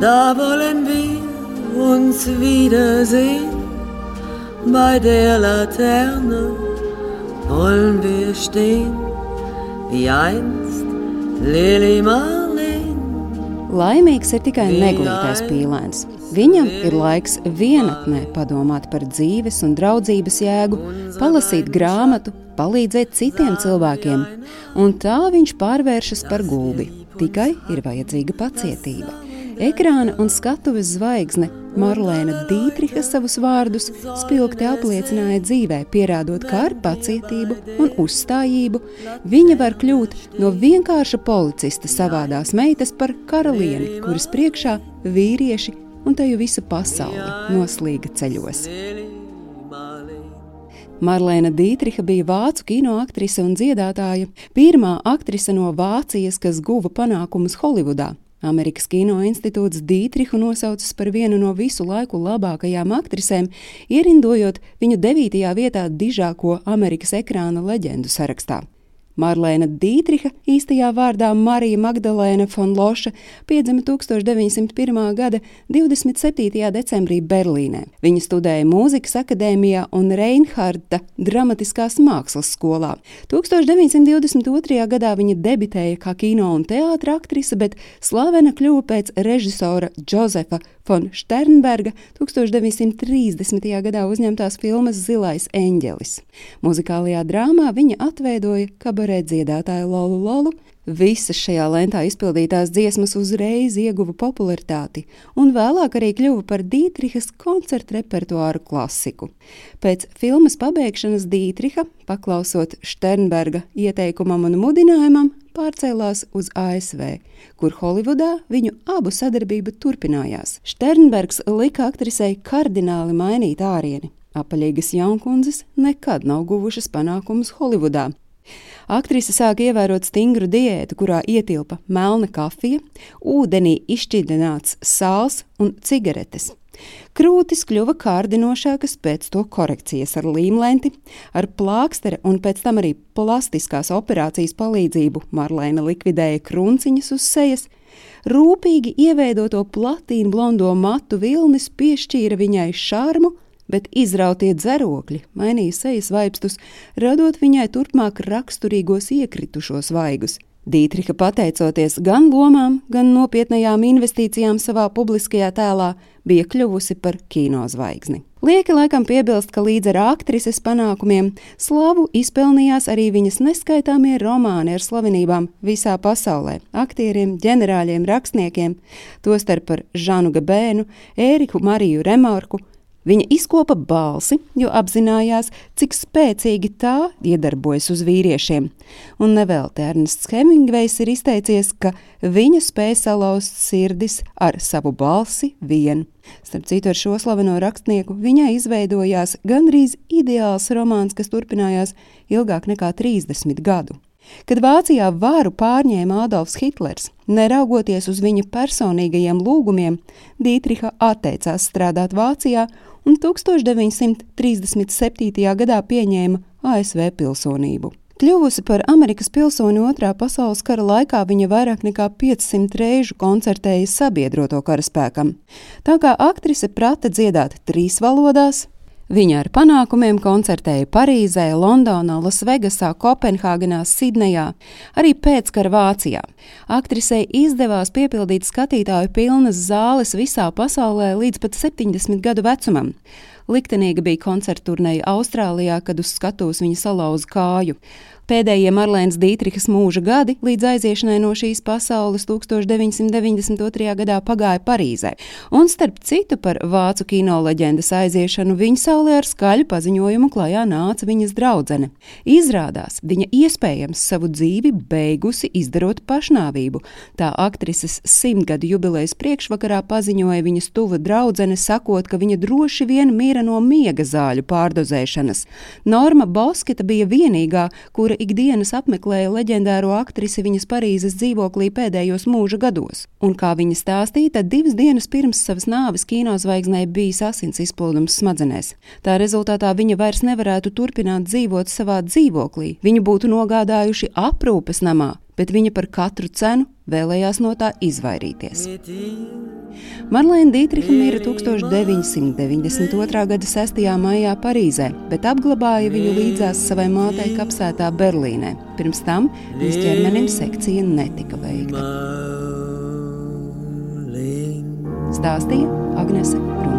Da wollen wir uns wiedersehen. Bei der Laterne wollen wir stehen, wie einst Lili Marleen. Laimīgs ir tikai neglītais pīlēns. Viņam ir laiks vienatnē padomāt par dzīves un draudzības jēgu, palasīt grāmatu, palīdzēt citiem cilvēkiem, un tā viņš pārvēršas par gulbi. Tikai ir vajadzīga pacietība. Ekrāna un skatuves zvaigzne Marlēna Dītriha savus vārdus spilgti apliecināja dzīvē, pierādot, ka ar pacietību un uzstājību viņa var kļūt no vienkārša policista savādās meitas par karalieni, kuras priekšā vīrieši un teju visa pasaule noslīga ceļos. Marlēna Dītriha bija vācu kino aktrise un dziedātāja, pirmā aktrise no Vācijas, kas guva panākumus Holivudā. Amerikas Kino institūts Dītrihu nosaucis par vienu no visu laiku labākajām aktrisēm, ierindojot viņu devītajā vietā dižāko Amerikas ekrāna leģendu sarakstā. Marlēna Dītriha, īstajā vārdā Marija Magdalēna Fonloša, piedzima 1901. gada 27. decembrī Berlīnē. Viņa studēja mūzikas akadēmijā un Reinharda dramatiskās mākslas skolā. 1922. gadā viņa debitēja kā kino un teātra aktrise, bet slavena kļuva pēc režisora Džozefa Fon Sternberga 1930. gadā uzņemtās filmas Zilais eņģelis. Muzikālajā drāmā viņa atveidoja kabarē dziedātāju Lolu Lolu. Visas šajā lentā izpildītās dziesmas uzreiz ieguva popularitāti, un vēlāk arī kļuva par Dītrihas koncertu repertuāru klasiku. Pēc filmas pabeigšanas Dītriha, paklausot Sternberga ieteikumam un mudinājumam, pārcēlās uz ASV, kur Holivudā viņu abu sadarbība turpinājās. Sternbergs lika aktrisei kardināli mainīt ārieni. Apaļīgas jaunkundzes nekad nav guvušas panākumus Holivudā. Aktrise sāka ievērot stingru diētu, kurā ietilpa melna kafija, ūdenī izšķidrināts sāls un cigaretes. Krūtis kļuva kārdinošākas pēc to korekcijas ar līmlenti, ar plākstera un pēc tam arī plastiskās operācijas palīdzību Marlēna likvidēja krunciņas uz sejas. Rūpīgi ieveidoto platīnu blondo matu vilnis piešķīra viņai šarmu, bet izrautie dzerokļi mainīja sejas vaipstus, radot viņai turpmāk raksturīgos iekritušos vaigus. Dītriha, pateicoties gan lomām, gan nopietnajām investīcijām savā publiskajā tēlā, bija kļuvusi par kinozvaigzni. Lieki laikam piebilst, ka līdz ar aktrises panākumiem slavu izpelnījās arī viņas neskaitāmie romāni ar slavenībām visā pasaulē - aktieriem, ģenerāļiem, rakstniekiem, tostarp par Žanu Gabēnu, Ēriku Mariju Remarku, Viņa izkopa balsi, jo apzinājās, cik spēcīgi tā iedarbojas uz vīriešiem. Un nevelti Ernests Hemingvejs ir izteicies, ka viņa spēja salauzt sirdis ar savu balsi vien. Starp citu, ar šo slaveno rakstnieku viņai izveidojās gandrīz ideāls romāns, kas turpinājās ilgāk nekā 30 gadu. Kad Vācijā varu pārņēma Adolfs Hitlers, neraugoties uz viņa personīgajiem lūgumiem, Dītriha atteicās strādāt Vācijā un 1937. gadā pieņēma ASV pilsonību. Kļuvusi par Amerikas pilsoni otrā pasaules kara laikā, viņa vairāk nekā 500 reižu koncertēja sabiedroto karaspēkam. Tā kā aktrise prata dziedāt trīs valodās, Viņa ar panākumiem koncertēja Parīzē, Londonā, Lasvegasā, Kopenhāgenā, Sidnejā, arī pēckara Vācijā. Aktrisei izdevās piepildīt skatītāju pilnas zāles visā pasaulē līdz pat 70 gadu vecumam. Liktenīga bija koncertu turnēja Austrālijā, kad uz skatuves viņa salauza kāju. Pēdējie Marlēnas Dītrihas mūža gadi līdz aiziešanai no šīs pasaules 1992. gadā pagāja Parīzē, un starp citu par vācu kino leģendas aiziešanu viņa saulē ar skaļu paziņojumu klajā nāca viņas draudzene. Izrādās, viņa iespējams savu dzīvi beigusi izdarot pašnāvību. Tā aktrises simtgadu jubilejas priekšvakarā paziņoja viņas tuva draudzene, sakot, ka viņa droši vien mira no miega zāļu pārdozēšanas. Norma Bosketa bija vienīgā, kura ikdienas apmeklēja leģendāro aktrisi viņas Parīzes dzīvoklī pēdējos mūža gados. Un, kā viņa stāstīja, tad divas dienas pirms savas nāves kinozvaigznē bijis asins izplūdums smadzenēs. Tā rezultātā viņa vairs nevarētu turpināt dzīvot savā dzīvoklī. Viņu būtu nogādājuši aprūpes namā, bet viņa par katru cenu vēlējās no tā izvairīties. Marlēna Dītriha mira 1992. gada 6. maijā Parīzē, bet apglabāja viņu līdzās savai mātei kapsētā Berlīnē. Pirms tam viņas ķermenim sekcija netika veikta. Stāstīja Agnese Brunke.